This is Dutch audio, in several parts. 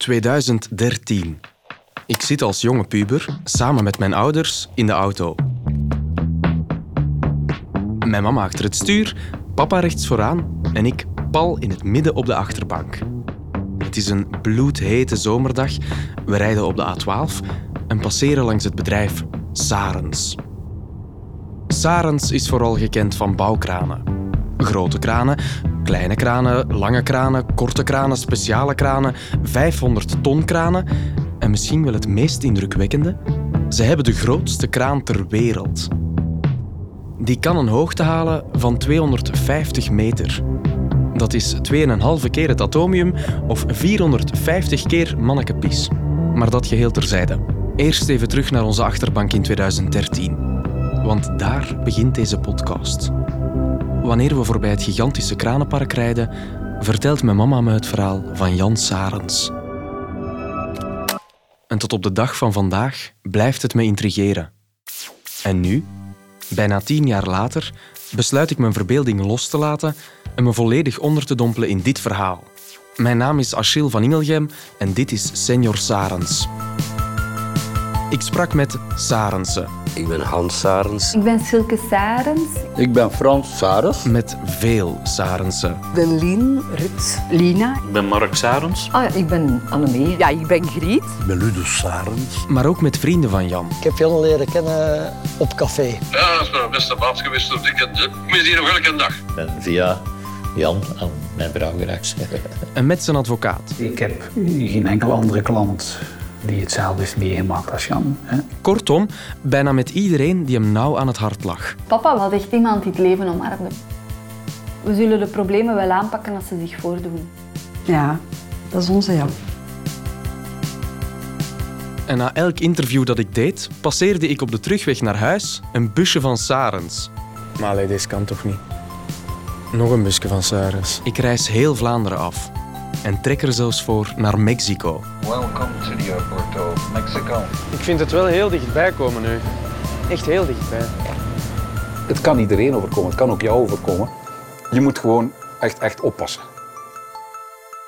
2013. Ik zit als jonge puber samen met mijn ouders in de auto. Mijn mama achter het stuur, papa rechts vooraan en ik pal in het midden op de achterbank. Het is een bloedhete zomerdag. We rijden op de A12 en passeren langs het bedrijf Sarens. Sarens is vooral gekend van bouwkranen. Grote kranen, kleine kranen, lange kranen, korte kranen, speciale kranen, 500 ton kranen en misschien wel het meest indrukwekkende, ze hebben de grootste kraan ter wereld. Die kan een hoogte halen van 250 meter. Dat is 2,5 keer het atomium of 450 keer mannekepis. Maar dat geheel terzijde. Eerst even terug naar onze achterbank in 2013. Want daar begint deze podcast. Wanneer we voorbij het gigantische kranenpark rijden, vertelt mijn mama me het verhaal van Jan Sarens. En tot op de dag van vandaag blijft het me intrigeren. En nu, bijna tien jaar later, besluit ik mijn verbeelding los te laten en me volledig onder te dompelen in dit verhaal. Mijn naam is Achille van Ingelgem en dit is Senior Sarens. Ik sprak met Sarensen, Ik ben Hans Sarens. Ik ben Silke Sarens. Ik ben Frans Sares. met veel Sarensen. Ik ben Lien, Rut, Lina. Ik ben Mark Sarens. Ah, ja, ik ben Annemie. Ja, ik ben Griet. Ik ben Ludo Sarens. maar ook met vrienden van Jan. Ik heb Jan leren kennen op café. Ja, dat is mijn beste maat geweest Ik mis hier nog elke dag. ben via Jan aan mijn vrouw geraakt. En met zijn advocaat. Ik heb geen enkele andere klant die hetzelfde heeft meegemaakt als Jan. Hè. Kortom, bijna met iedereen die hem nauw aan het hart lag. Papa was echt iemand die het leven omarmde. We zullen de problemen wel aanpakken als ze zich voordoen. Ja, dat is onze Jan. En na elk interview dat ik deed, passeerde ik op de terugweg naar huis een busje van Sarens. Maar allee, deze kan toch niet? Nog een busje van Sarens. Ik reis heel Vlaanderen af en trek er zelfs voor naar Mexico. Welcome to the airport Mexico. Ik vind het wel heel dichtbij komen nu. Echt heel dichtbij. Het kan iedereen overkomen, het kan ook jou overkomen. Je moet gewoon echt, echt oppassen.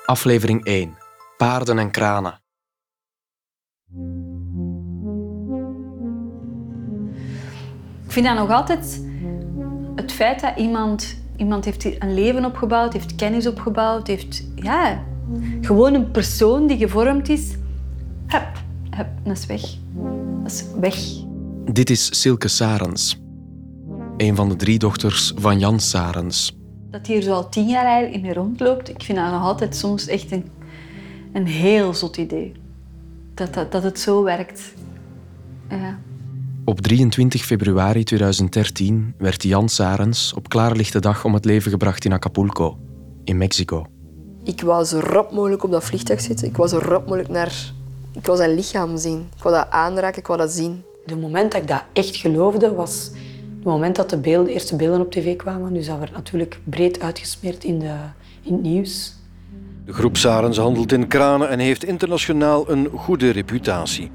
Aflevering 1. Paarden en kranen. Ik vind dat nog altijd het feit dat iemand, iemand heeft een leven opgebouwd, heeft kennis opgebouwd, heeft ja, gewoon een persoon die gevormd is. Hup, hup, dat is weg. Dat is weg. Dit is Silke Sarens. Een van de drie dochters van Jan Sarens. Dat hij er zo al tien jaar eigenlijk mee rondloopt, ik vind dat nog altijd soms echt een, een heel zot idee. Dat, dat, dat het zo werkt. Ja. Op 23 februari 2013 werd Jan Sarens op klaarlichte dag om het leven gebracht in Acapulco, in Mexico. Ik wou zo rap mogelijk op dat vliegtuig zitten. Ik wou zo rap mogelijk naar... Ik wou zijn lichaam zien. Ik wou dat aanraken, ik wou dat zien. Het moment dat ik dat echt geloofde was het moment dat de, beelden, de eerste beelden op tv kwamen. Dus dat werd natuurlijk breed uitgesmeerd in, de, in het nieuws. De groep Sarens handelt in kranen en heeft internationaal een goede reputatie.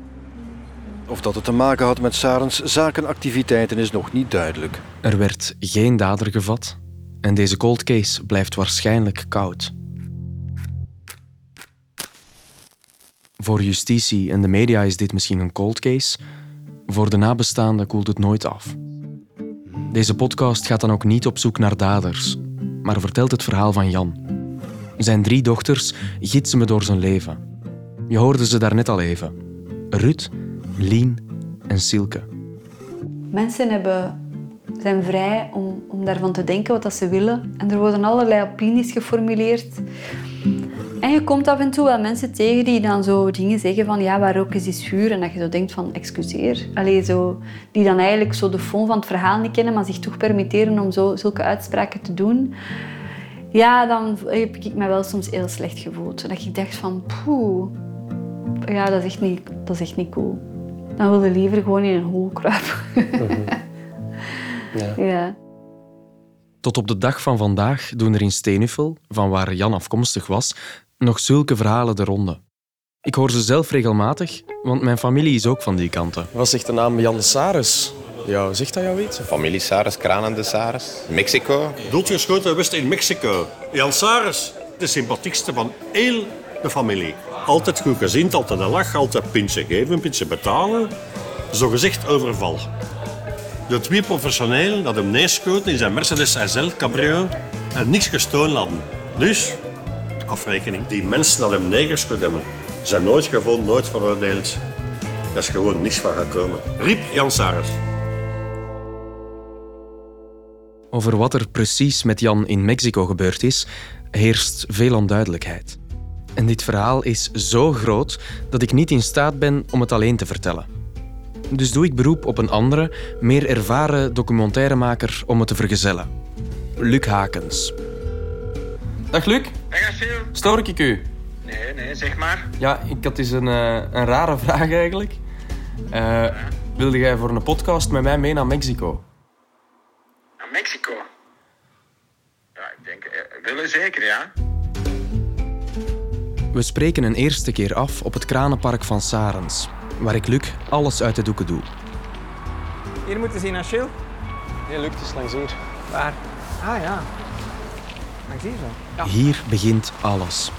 Of dat het te maken had met Sarens zakenactiviteiten is nog niet duidelijk. Er werd geen dader gevat en deze cold case blijft waarschijnlijk koud. Voor justitie en de media is dit misschien een cold case. Voor de nabestaanden koelt het nooit af. Deze podcast gaat dan ook niet op zoek naar daders, maar vertelt het verhaal van Jan. Zijn drie dochters gidsen me door zijn leven. Je hoorde ze daarnet al even. Ruth, Lien en Silke. Mensen hebben, zijn vrij om, om daarvan te denken wat dat ze willen. En er worden allerlei opinies geformuleerd. En je komt af en toe wel mensen tegen die dan zo dingen zeggen van ja, waar ook is is vuur. En dat je zo denkt van excuseer. Allee, zo, die dan eigenlijk zo de fond van het verhaal niet kennen, maar zich toch permitteren om zo, zulke uitspraken te doen. Ja, dan heb ik me wel soms heel slecht gevoeld. Dat ik dacht van poeh, ja, dat is echt niet, dat is echt niet cool. Dan wil je liever gewoon in een hol kruipen. Ja. ja. Tot op de dag van vandaag doen er in Steenuffel, van waar Jan afkomstig was, nog zulke verhalen de ronde. Ik hoor ze zelf regelmatig, want mijn familie is ook van die kanten. Wat zegt de naam Jan Sares? Ja, zegt dat jou iets? Familie Sares, Kranen de Sares. Mexico. Doodgeschoten wist in Mexico. Jan Sares, de sympathiekste van heel de familie. Altijd goed gezien, altijd een lach, altijd pintje geven, pintje betalen. Zo gezegd overval. De twee professionelen dat hem neerschoten in zijn Mercedes SL Cabrio en niks gestolen hadden. Dus, afrekening. Die mensen dat hem neergeschoten hebben, zijn nooit gevonden, nooit veroordeeld. Daar is gewoon niks van gekomen. Riep Jan Saris. Over wat er precies met Jan in Mexico gebeurd is, heerst veel onduidelijkheid. En dit verhaal is zo groot dat ik niet in staat ben om het alleen te vertellen. Dus doe ik beroep op een andere, meer ervaren documentairemaker om het te vergezellen. Luc Hakens. Dag Luc. Achille. Stoor ik u? Nee, nee, zeg maar. Ja, ik had eens een, eh, een rare vraag eigenlijk. Eh, wilde jij voor een podcast met mij mee naar Mexico? Naar Mexico? Ja, ik denk, eh, willen zeker, ja. We spreken een eerste keer af op het kranenpark van Sarens, waar ik Luc alles uit de doeken doe. Hier moeten zien, Achille. Nee, Luc, het is langs hier. Waar? Ah ja. Hier. Ja. Begint alles.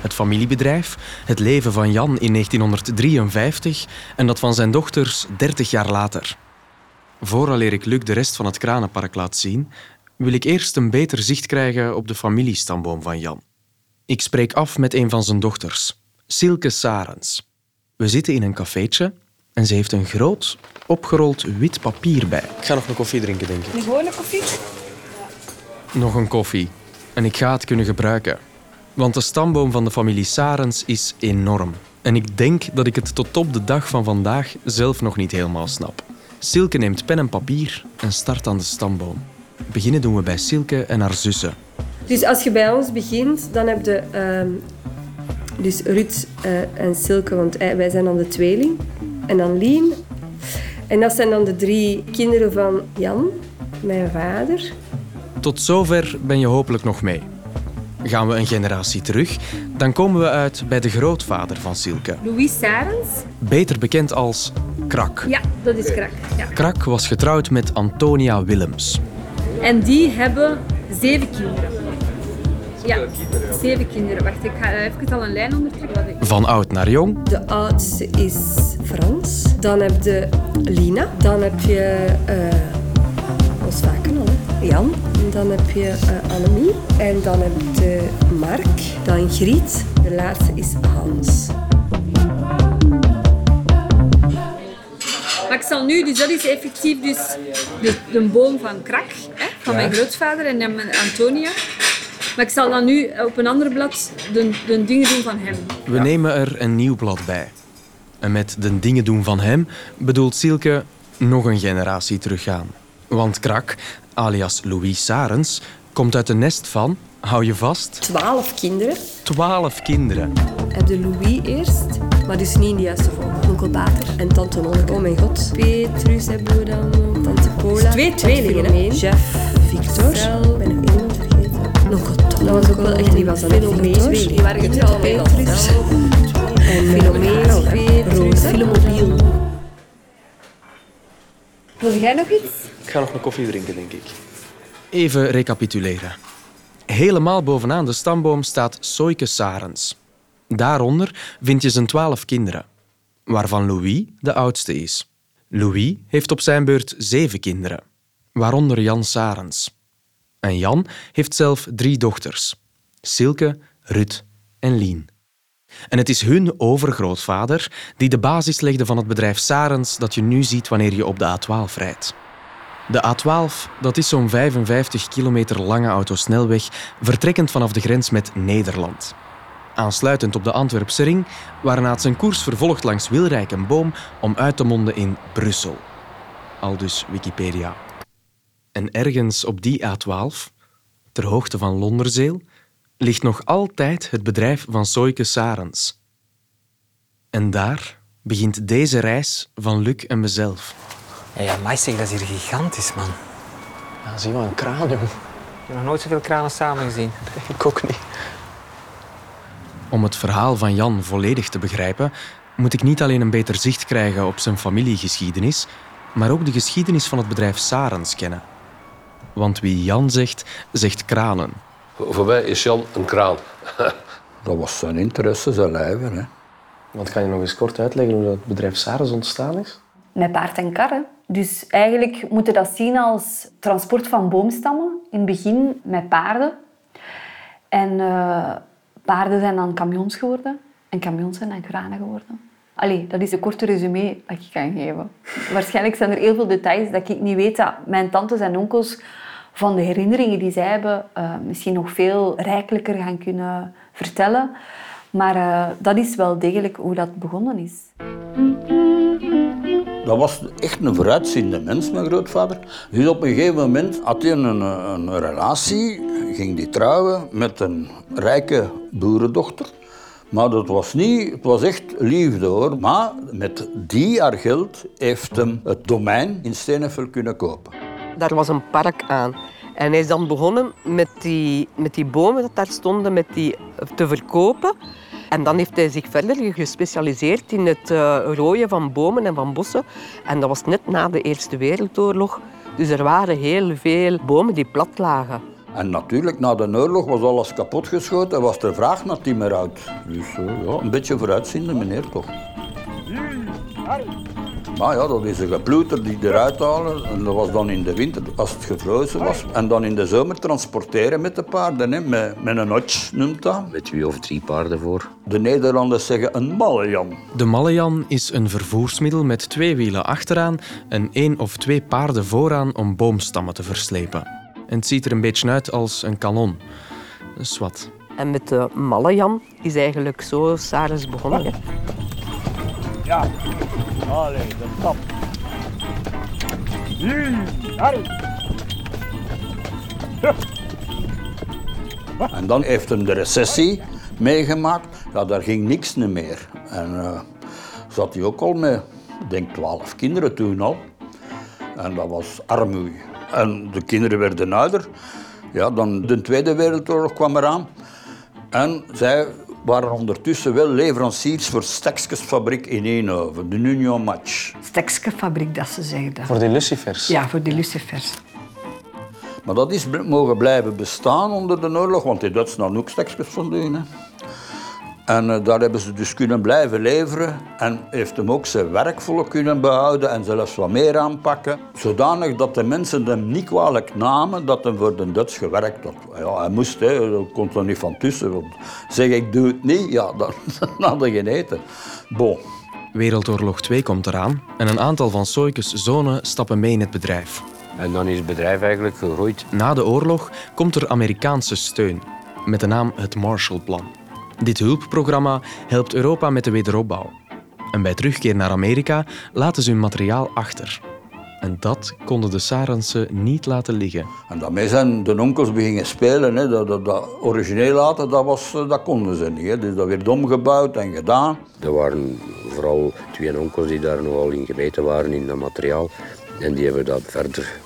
Het familiebedrijf, het leven van Jan in 1953 en dat van zijn dochters 30 jaar later. Vooraleer ik Luc de rest van het kranenpark laat zien, wil ik eerst een beter zicht krijgen op de familiestamboom van Jan. Ik spreek af met een van zijn dochters, Silke Sarens. We zitten in een cafeetje en ze heeft een groot, opgerold wit papier bij. Ik ga nog een koffie drinken, denk ik. Een gewone koffie? Nog een koffie. En ik ga het kunnen gebruiken. Want de stamboom van de familie Sarens is enorm. En ik denk dat ik het tot op de dag van vandaag zelf nog niet helemaal snap. Silke neemt pen en papier en start aan de stamboom. Beginnen doen we bij Silke en haar zussen. Dus als je bij ons begint, dan heb je ehm, dus Ruud eh, en Silke, want eh, wij zijn dan de tweeling. En dan Lien. En dat zijn dan de drie kinderen van Jan, mijn vader. Tot zover ben je hopelijk nog mee. Gaan we een generatie terug, dan komen we uit bij de grootvader van Silke. Louis Sarens. Beter bekend als Krak. Ja, dat is Krak. Ja. Krak was getrouwd met Antonia Willems. En die hebben zeven kinderen. Ja, zeven kinderen. Wacht, ik ga even al een lijn ondertrekken. Van oud naar jong. De oudste is Frans. Dan heb je Lina. Dan heb je... eh dat Jan. En dan heb je eh, Annemie. En dan heb je Mark. Dan Griet. De laatste is Hans. Maar ik zal nu, dus dat is effectief dus de, de boom van Krak, hè, van Ja. mijn grootvader en dan mijn Antonia. Maar ik zal dan nu op een ander blad de, de dingen doen van hem. We nemen er een nieuw blad bij. En met de dingen doen van hem bedoelt Silke nog een generatie teruggaan. Want Krak, alias Louis Sarens, komt uit een nest van, hou je vast, Twaalf kinderen. twaalf kinderen. Heb de Louis eerst, maar dus niet in de juiste volgorde. Onkel Bater en tante Nonneke. Oh mijn god. Petrus hebben we dan. Tante Paula. Twee tweelingen, hè. Jeff, Victor. Stel, ben ik iemand vergeten? Nog een Dat was ook wel echt, die was Filomeen. Die waren Petrus. En Filomeen, Petrus, Filomobiel. Wil jij nog iets? Ik ga nog een koffie drinken, denk ik. Even recapituleren. Helemaal bovenaan de stamboom staat Soike Sarens. Daaronder vind je zijn twaalf kinderen, waarvan Louis de oudste is. Louis heeft op zijn beurt zeven kinderen, waaronder Jan Sarens. En Jan heeft zelf drie dochters, Silke, Rut en Lien. En het is hun overgrootvader die de basis legde van het bedrijf Sarens dat je nu ziet wanneer je op de A12 rijdt. De A12 dat is zo'n 55 kilometer lange autosnelweg, vertrekkend vanaf de grens met Nederland. Aansluitend op de Antwerpse ring, waarna het zijn koers vervolgt langs Wilrijk en Boom om uit te monden in Brussel. Al dus Wikipedia. En ergens op die A12, ter hoogte van Londerzeel, ligt nog altijd het bedrijf van Soike Sarens. En daar begint deze reis van Luc en mezelf. Ja, ja, maar zeg, dat is hier gigantisch, man. Ja, zie maar een kraan, jong. Ik heb nog nooit zoveel kranen samen gezien. Ik ook niet. Om het verhaal van Jan volledig te begrijpen, moet ik niet alleen een beter zicht krijgen op zijn familiegeschiedenis, maar ook de geschiedenis van het bedrijf Sarens kennen. Want wie Jan zegt, zegt kranen. Voor mij is Jan een kraan. Dat was zijn interesse, zijn lijver. Hè. Want kan je nog eens kort uitleggen hoe dat bedrijf Sarens ontstaan is? Met paard en karren. Dus eigenlijk moet je dat zien als transport van boomstammen. In het begin met paarden. En eh, paarden zijn dan camions geworden. En camions zijn dan kranen geworden. Allee, dat is een korte resume dat ik kan geven. Waarschijnlijk zijn er heel veel details dat ik niet weet dat mijn tantes en onkels van de herinneringen die zij hebben eh, misschien nog veel rijkelijker gaan kunnen vertellen. Maar eh, dat is wel degelijk hoe dat begonnen is. Dat was echt een vooruitziende mens, mijn grootvader. Dus op een gegeven moment had hij een, een relatie, ging die trouwen met een rijke boerendochter. Maar dat was niet, het was echt liefde hoor. Maar met die haar geld heeft hem het domein in Stenefel kunnen kopen. Daar was een park aan. En hij is dan begonnen met die, met die bomen dat daar stonden met die, te verkopen. En dan heeft hij zich verder gespecialiseerd in het uh, rooien van bomen en van bossen. En dat was net na de Eerste Wereldoorlog. Dus er waren heel veel bomen die plat lagen. En natuurlijk, na de oorlog was alles kapotgeschoten en was er vraag naar timmerhout. Dus uh, ja, een beetje vooruitziende meneer toch. Maar ja, dat is een geploeter die eruit halen. En dat was dan in de winter, als het gevrozen was. En dan in de zomer transporteren met de paarden, hè. Met, met een hotch noemt dat. Met twee of drie paarden voor. De Nederlanders zeggen een mallejan. De mallejan is een vervoersmiddel met twee wielen achteraan en één of twee paarden vooraan om boomstammen te verslepen. En het ziet er een beetje uit als een kanon. Dus wat. En met de mallejan is eigenlijk zo Sarens begonnen. Ja. Allee, de stap. En dan heeft hem de recessie meegemaakt. Ja, daar ging niks meer. En uh, zat hij ook al met, denk, twaalf kinderen toen al. En dat was armoede. En de kinderen werden ouder. Ja, dan de Tweede Wereldoorlog kwam eraan. En zij waren ondertussen wel leveranciers voor Steksjesfabriek in Eindhoven, de Union Match. Steksjesfabriek, dat ze zeiden. Voor die lucifers? Ja, voor die lucifers. Maar dat is mogen blijven bestaan onder de oorlog, want die Duitsers hadden ook stekjes van doen. Hè. En uh, daar hebben ze dus kunnen blijven leveren en heeft hem ook zijn werkvolk kunnen behouden en zelfs wat meer aanpakken. Zodanig dat de mensen hem niet kwalijk namen dat hij voor de Duits gewerkt had. Ja, hij moest, hè, dat kon er niet van tussen. Want zeg ik doe het niet, ja, dan, dan had hij geen eten. Bon. Wereldoorlog 2 komt eraan en een aantal van Soikes zonen stappen mee in het bedrijf. En dan is het bedrijf eigenlijk gegroeid. Na de oorlog komt er Amerikaanse steun met de naam het Marshallplan. Dit hulpprogramma helpt Europa met de wederopbouw. En bij terugkeer naar Amerika laten ze hun materiaal achter. En dat konden de Sarensen niet laten liggen. En daarmee zijn de onkels beginnen spelen. Hè. Dat, dat, dat origineel laten, dat, was, dat konden ze niet. Hè. Dus dat werd omgebouwd en gedaan. Er waren vooral twee onkels die daar nogal in gemeten waren in dat materiaal. En die hebben dat verder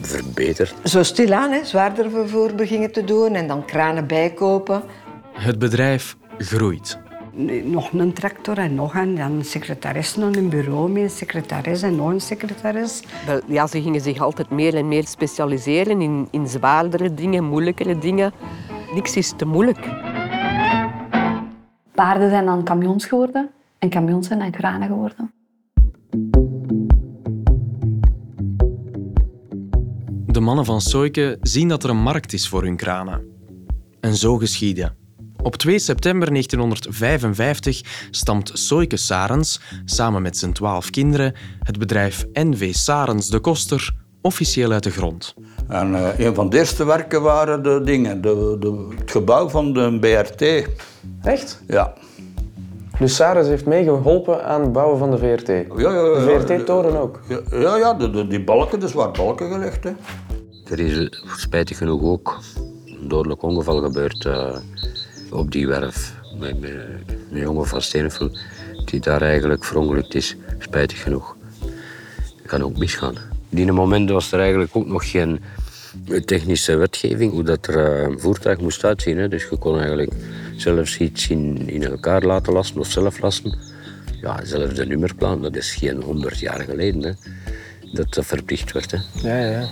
verbeterd. Zo stilaan, hè, zwaarder vervoer beginnen te doen en dan kranen bijkopen. Het bedrijf groeit. Nog een tractor en nog een, dan een secretaris, nog een bureau met een secretaris en nog een secretaris. Wel, ja, ze gingen zich altijd meer en meer specialiseren in, in zwaardere dingen, moeilijkere dingen. Niks is te moeilijk. Paarden zijn dan camions geworden en camions zijn dan kranen geworden. De mannen van Soike zien dat er een markt is voor hun kranen. En zo geschiedde. Op 2 september 1955 stamt Soike Sarens, samen met zijn twaalf kinderen, het bedrijf NV Sarens de Koster officieel uit de grond. En uh, een van de eerste werken waren de dingen, de, de, het gebouw van de BRT. Echt? Ja. Dus Sarens heeft meegeholpen aan het bouwen van de VRT? Ja, ja, ja. De VRT-toren ook? Ja, ja, ja de, de, die balken, dus waar balken gelegd. Hè. Er is spijtig genoeg ook een dodelijk ongeval gebeurd uh, op die werf. Met, met een jongen van Steenveld die daar eigenlijk verongelukt is, spijtig genoeg. Dat kan ook misgaan. In die moment was er eigenlijk ook nog geen technische wetgeving hoe dat er een voertuig moest uitzien. Hè. Dus je kon eigenlijk zelfs iets in, in elkaar laten lassen of zelf lassen. Ja, zelfs de nummerplan, dat is geen honderd jaar geleden hè, dat dat verplicht werd. Hè. Ja, ja, ja.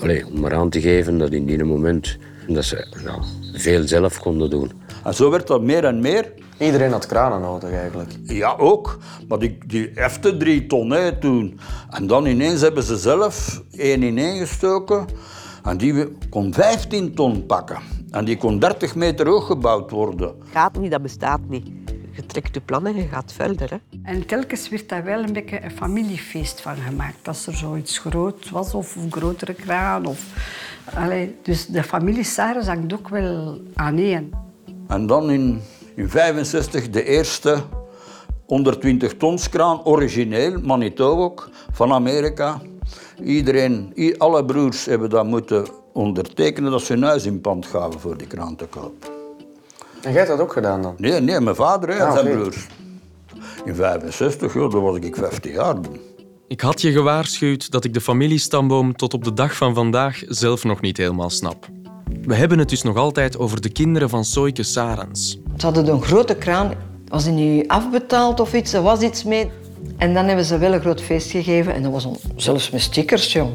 Allee, om maar aan te geven dat in die moment dat ze ja, veel zelf konden doen. En zo werd dat meer en meer. Iedereen had kranen nodig eigenlijk. Ja, ook. Maar die, die hefte drie ton hè, toen. En dan ineens hebben ze zelf één ineengestoken. En die kon 15 ton pakken. En die kon 30 meter hoog gebouwd worden. Gaat niet, dat bestaat niet. Je trekt je plannen en je gaat verder. Hè. En telkens werd daar wel een beetje een familiefeest van gemaakt. Als er zoiets groot was of een grotere kraan. Of... Allee, dus de familie Sarens hangt ook wel aan één. En dan in 1965 de eerste 120 tons kraan, origineel, Manitowoc, van Amerika. Iedereen, i- alle broers hebben dat moeten ondertekenen dat ze hun huis in pand gaven voor die kraan te kopen. En jij hebt dat ook gedaan dan? Nee, nee, mijn vader en Ah, zijn oké. broers. In 65, joh, dan was ik 15 jaar. Ik had je gewaarschuwd dat ik de familiestamboom tot op de dag van vandaag zelf nog niet helemaal snap. We hebben het dus nog altijd over de kinderen van Soike Sarens. Ze hadden een grote kraan. Was die nu afbetaald of iets? Er was iets mee. En dan hebben ze wel een groot feest gegeven. En dat was on- zelfs met stickers, jong.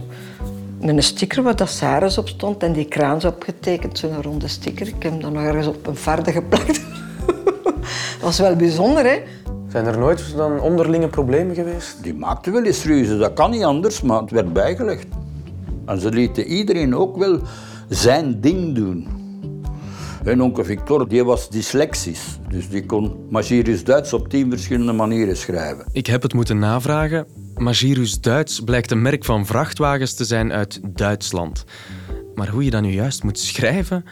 Met een sticker waar dat Saris op stond en die kraan is opgetekend, zo'n ronde sticker. Ik heb hem dan nog ergens op een varde geplakt. dat was wel bijzonder, hè? Zijn er nooit dan onderlinge problemen geweest? Die maakten wel eens ruzie, dat kan niet anders, maar het werd bijgelegd. En ze lieten iedereen ook wel zijn ding doen. En onkel Victor die was dyslexisch, dus die kon Magirus Duits op tien verschillende manieren schrijven. Ik heb het moeten navragen. Magirus Duits blijkt een merk van vrachtwagens te zijn uit Duitsland. Maar hoe je dat nu juist moet schrijven?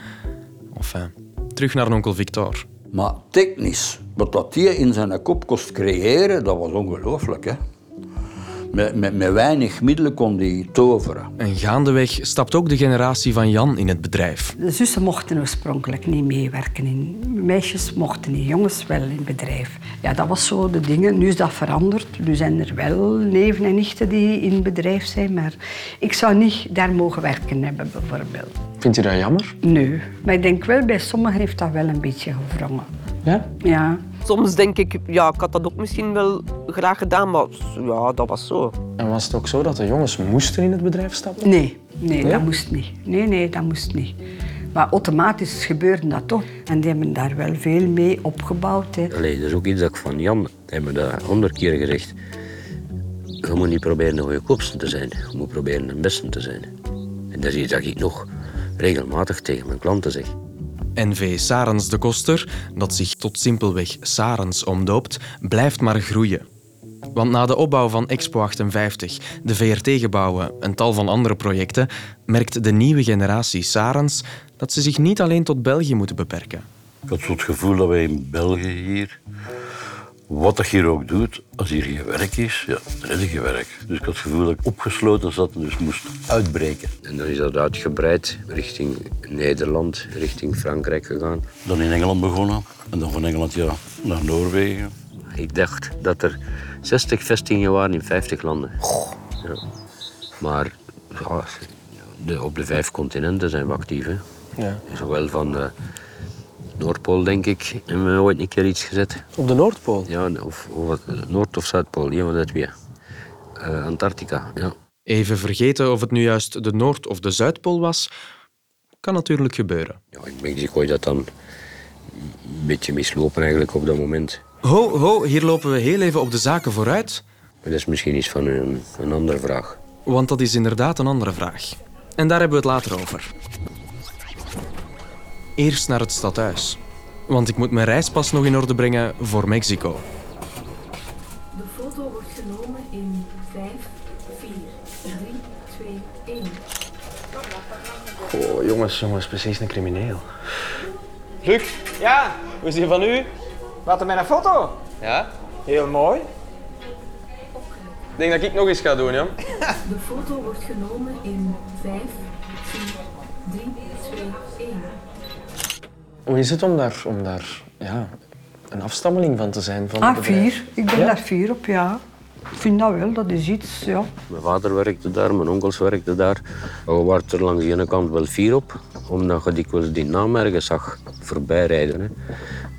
Enfin, terug naar onkel Victor. Maar technisch, wat dat hij in zijn kop kost creëren, dat was ongelooflijk. Hè? Met, met, met weinig middelen kon hij toveren. En gaandeweg stapt ook de generatie van Jan in het bedrijf. De zussen mochten oorspronkelijk niet meewerken. In. Meisjes mochten niet, jongens wel in het bedrijf. Ja, dat was zo de dingen. Nu is dat veranderd. Nu zijn er wel neven en nichten die in het bedrijf zijn. Maar ik zou niet daar mogen werken hebben, bijvoorbeeld. Vindt u dat jammer? Nee. Maar ik denk wel, bij sommigen heeft dat wel een beetje gewrongen. Ja? Ja. Soms denk ik, ja, ik had dat ook misschien wel graag gedaan, maar ja, dat was zo. En was het ook zo dat de jongens moesten in het bedrijf stappen? Nee, nee, Nee? dat moest niet. Nee, nee, dat moest niet. Maar automatisch gebeurde dat toch. En die hebben daar wel veel mee opgebouwd. Hè. Allee, dat is ook iets dat ik van Jan heb me dat honderd keer gezegd. Je moet niet proberen de goedkoopste te zijn. Je moet proberen de beste te zijn. En dat is iets dat ik nog regelmatig tegen mijn klanten zeg. NV Sarens de Koster, dat zich tot simpelweg Sarens omdoopt, blijft maar groeien. Want na de opbouw van Expo 58, de VRT-gebouwen en tal van andere projecten, merkt de nieuwe generatie Sarens dat ze zich niet alleen tot België moeten beperken. Ik had het gevoel dat wij in België hier, wat dat hier ook doet, als hier geen werk is, ja, dan is er geen werk. Dus ik had het gevoel dat ik opgesloten zat en dus moest uitbreken. En dan is dat uitgebreid richting Nederland, richting Frankrijk gegaan. Dan in Engeland begonnen en dan van Engeland ja, naar Noorwegen. Ik dacht dat er 60 vestigingen waren in 50 landen. Ja. Maar ja, de, op de vijf continenten zijn we actief. Hè. Ja. Zowel van de Noordpool, denk ik, hebben we ooit een keer iets gezet. Op de Noordpool? Ja, of, of wat- Noord- of Zuidpool, een van de twee. Eh, Antarctica, ja. Even vergeten of het nu juist de Noord- of de Zuidpool was, kan natuurlijk gebeuren. ja. In Mexico is dat dan een beetje mislopen eigenlijk op dat moment. Ho, ho, hier lopen we heel even op de zaken vooruit, Maar dat is misschien iets van een, een andere vraag. want dat is inderdaad een andere vraag. En daar hebben we het later over. Eerst naar het stadhuis. Want ik moet mijn reispas nog in orde brengen voor Mexico. De foto wordt genomen in 5, 4, 3, 2, 1. Oh, jongens, jongens, precies een crimineel. Luc? Ja? Hoe is die van u? Wat, met een foto? Ja? Heel mooi. Ik denk dat ik nog eens ga doen, ja. De foto wordt genomen in 5, 4, 3, 2, 1. Hoe is het om daar, om daar ja, een afstammeling van te zijn? Van Ah, vier. Ik ben Ja? daar fier op, ja. Ik vind dat wel, dat is iets, ja. Mijn vader werkte daar, mijn onkels werkten daar. We waren er langs de ene kant wel fier op, omdat je dikwijls die naam ergens zag voorbijrijden. Hè.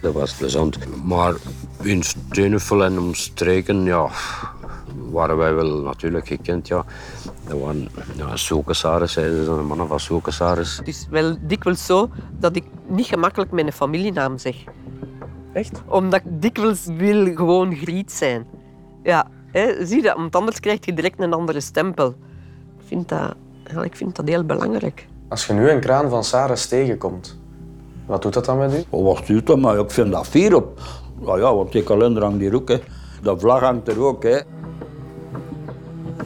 Dat was plezant. Maar in Steunenvel en omstreken, ja, waren wij wel natuurlijk gekend. Ja. Dat waren ja, Sokesaris, zijn de mannen van Sokesaris. Het is wel dikwijls zo dat ik niet gemakkelijk mijn familienaam zeg. Echt? Omdat ik dikwijls wil gewoon Griet zijn. Ja, hè, zie je dat? Want anders krijg je direct een andere stempel. Ik vind dat, ja, ik vind dat heel belangrijk. Als je nu een kraan van Saris tegenkomt, wat doet dat dan met u? Oh, wat doet dat? Maar ik vind dat fier op. Ja, ja, want die kalender hangt hier ook. Hè. Dat vlag hangt er ook. Hè.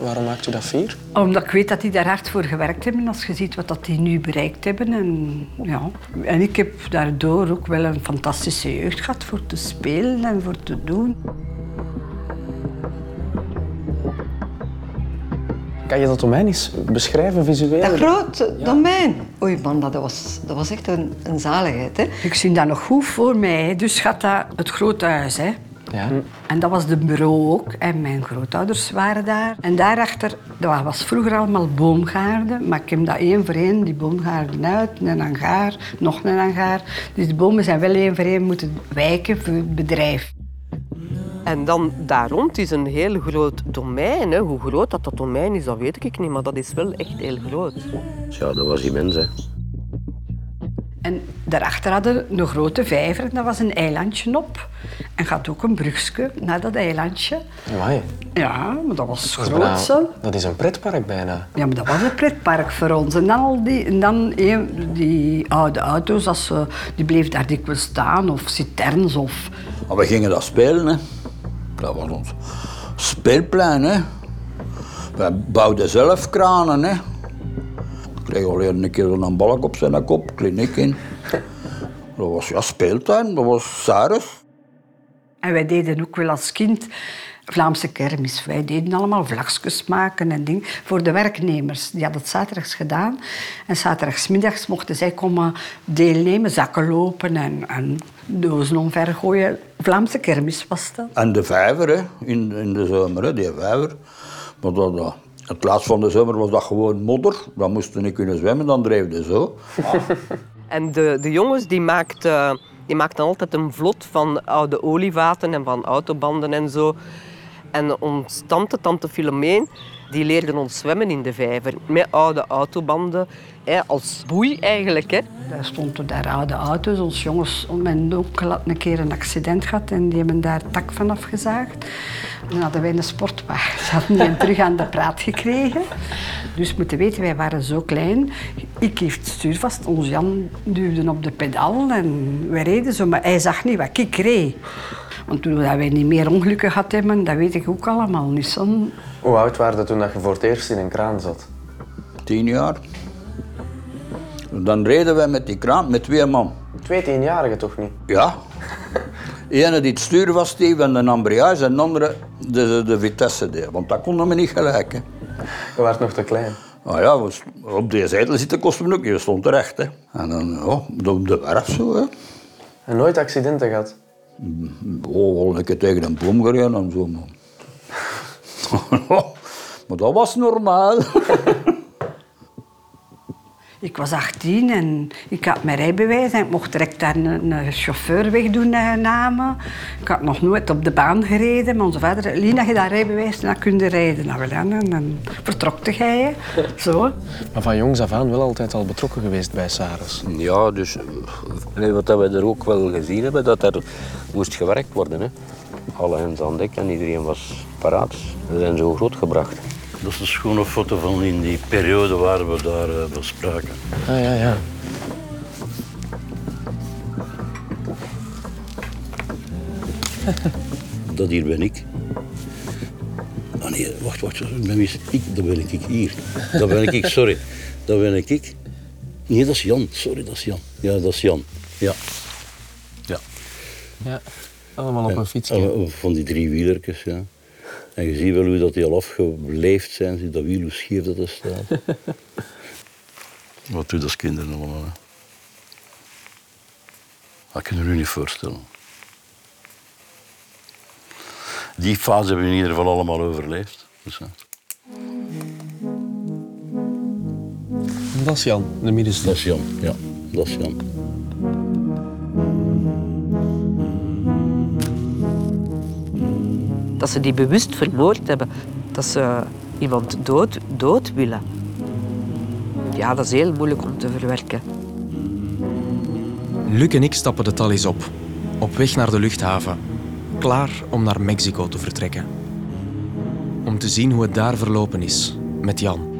Waarom maakt u dat fier? Omdat ik weet dat die daar hard voor gewerkt hebben. Als je ziet wat dat die nu bereikt hebben. En, ja. en ik heb daardoor ook wel een fantastische jeugd gehad voor te spelen en voor te doen. Kan je dat domein eens beschrijven visueel? Dat grote domein. Oei man, dat was, dat was echt een, een zaligheid. Hè? Ik zie dat nog goed voor mij. Dus gaat dat het grote huis. Hè. Ja. En dat was de bureau ook. En mijn grootouders waren daar. En daarachter, dat was vroeger allemaal boomgaarden. Maar ik heb dat één voor één, die boomgaarden uit. Een hangaar, nog een hangaar. Dus de bomen zijn wel één voor één moeten wijken voor het bedrijf. En dan daar rond is een heel groot domein. Hè. Hoe groot dat, dat domein is, dat weet ik niet, maar dat is wel echt heel groot. Ja, dat was immens. Hè. En daarachter hadden we een grote vijver. En dat was een eilandje op. En gaat ook een brugje naar dat eilandje. Amai. Ja, maar dat was Dat is, groot zo. dat is een pretpark bijna. Ja, maar dat was een pretpark voor ons. En dan, al die, en dan een- die oude auto's, als ze, die bleven daar dikwijls staan. Of citerns of... Maar we gingen dat spelen. Hè. Dat was ons speelplein. Hè. We bouwden zelf kranen. Hè. Ik kreeg alleen een keer een balk op zijn kop, kliniek in. Dat was ja, speeltuin, dat was Saris. En wij deden ook wel als kind Vlaamse kermis. Wij deden allemaal vlagjes maken en dingen voor de werknemers. Die hadden het zaterdags gedaan. En zaterdagsmiddags mochten zij komen deelnemen, zakken lopen en, en dozen omvergooien. Vlaamse kermis was dat. En de vijver hè, in, in de zomer, hè, die vijver. Maar dat, dat, het laatst van de zomer was dat gewoon modder. Dan moesten niet kunnen zwemmen, dan dreef je zo. En de, de jongens die maakten, die maakten altijd een vlot van oude olievaten en van autobanden en zo. En ons tante, tante Filomeen, die leerde ons zwemmen in de vijver. Met oude autobanden, hè, als boei eigenlijk. Hè. Daar stonden daar oude auto's. Ons jongens, mijn onkel had een keer een accident gehad en die hebben daar tak van afgezaagd. Dan hadden wij een sportwagen. Ze hadden die terug aan de praat gekregen. Dus moeten weten, wij waren zo klein. Ik hield stuur vast, ons Jan duwde op de pedaal en wij reden zo. Maar hij zag niet wat ik reed. Want toen dat wij niet meer ongelukken gehad hebben, dat weet ik ook allemaal niet. Zo. Hoe oud waren dat toen dat je voor het eerst in een kraan zat? Tien jaar. Dan reden wij met die kraan met twee man. Twee tienjarigen toch niet? Ja. Ene die het stuur vasthief en de embrayage en de andere de, de, de vitesse deed. Want dat konden we niet gelijk. Hè. Je was nog te klein. Nou ja, op deze zijde zitten kostte me ook. Je stond terecht. Hè. En dan ja, op de werf zo. Hè. En nooit accidenten gehad? Oh, wel een keer tegen een boom gereden en zo. Maar, maar dat was normaal. Ik was 18 en ik had mijn rijbewijs en ik mocht direct daar een, een chauffeur wegdoen naar namen. Ik had nog nooit op de baan gereden, maar onze vader zei, Lina, je dat rijbewijs, dan kun je rijden. Nou, wel, en dan vertrokte jij, hè. zo. Maar van jongs af aan wel altijd al betrokken geweest bij Saris. Ja, dus wat dat we er ook wel gezien hebben, dat er moest gewerkt worden. Hè. Alle hands aan dek en iedereen was paraat. We zijn zo groot gebracht. Dat is een schone foto van in die periode waar we daar eh, bespraken. Ah ja, ja. Dat hier ben ik. Ah nee, wacht, wacht. Ben wie is ik? Dat ben ik hier. Dat ben ik, sorry. Dat ben ik. Nee, dat is Jan. Sorry, dat is Jan. Ja, dat is Jan. Ja. Ja. Ja, allemaal op een fiets. Van die drie wielertjes, ja. En je ziet wel hoe dat die al afgeleefd zijn. Zie dat wiel, hoe scheef dat er staat. Wat doet dat kinderen allemaal, hè? Dat kun je je nu niet voorstellen. Die fase hebben we in ieder geval allemaal overleefd. Dus. Dat is Jan, de middenste. Dat is Jan, ja. Dat is Jan. Dat ze die bewust vermoord hebben. Dat ze iemand dood, dood willen. Ja, dat is heel moeilijk om te verwerken. Luc en ik stappen de Thalys op, op weg naar de luchthaven, klaar om naar Mexico te vertrekken. Om te zien hoe het daar verlopen is met Jan.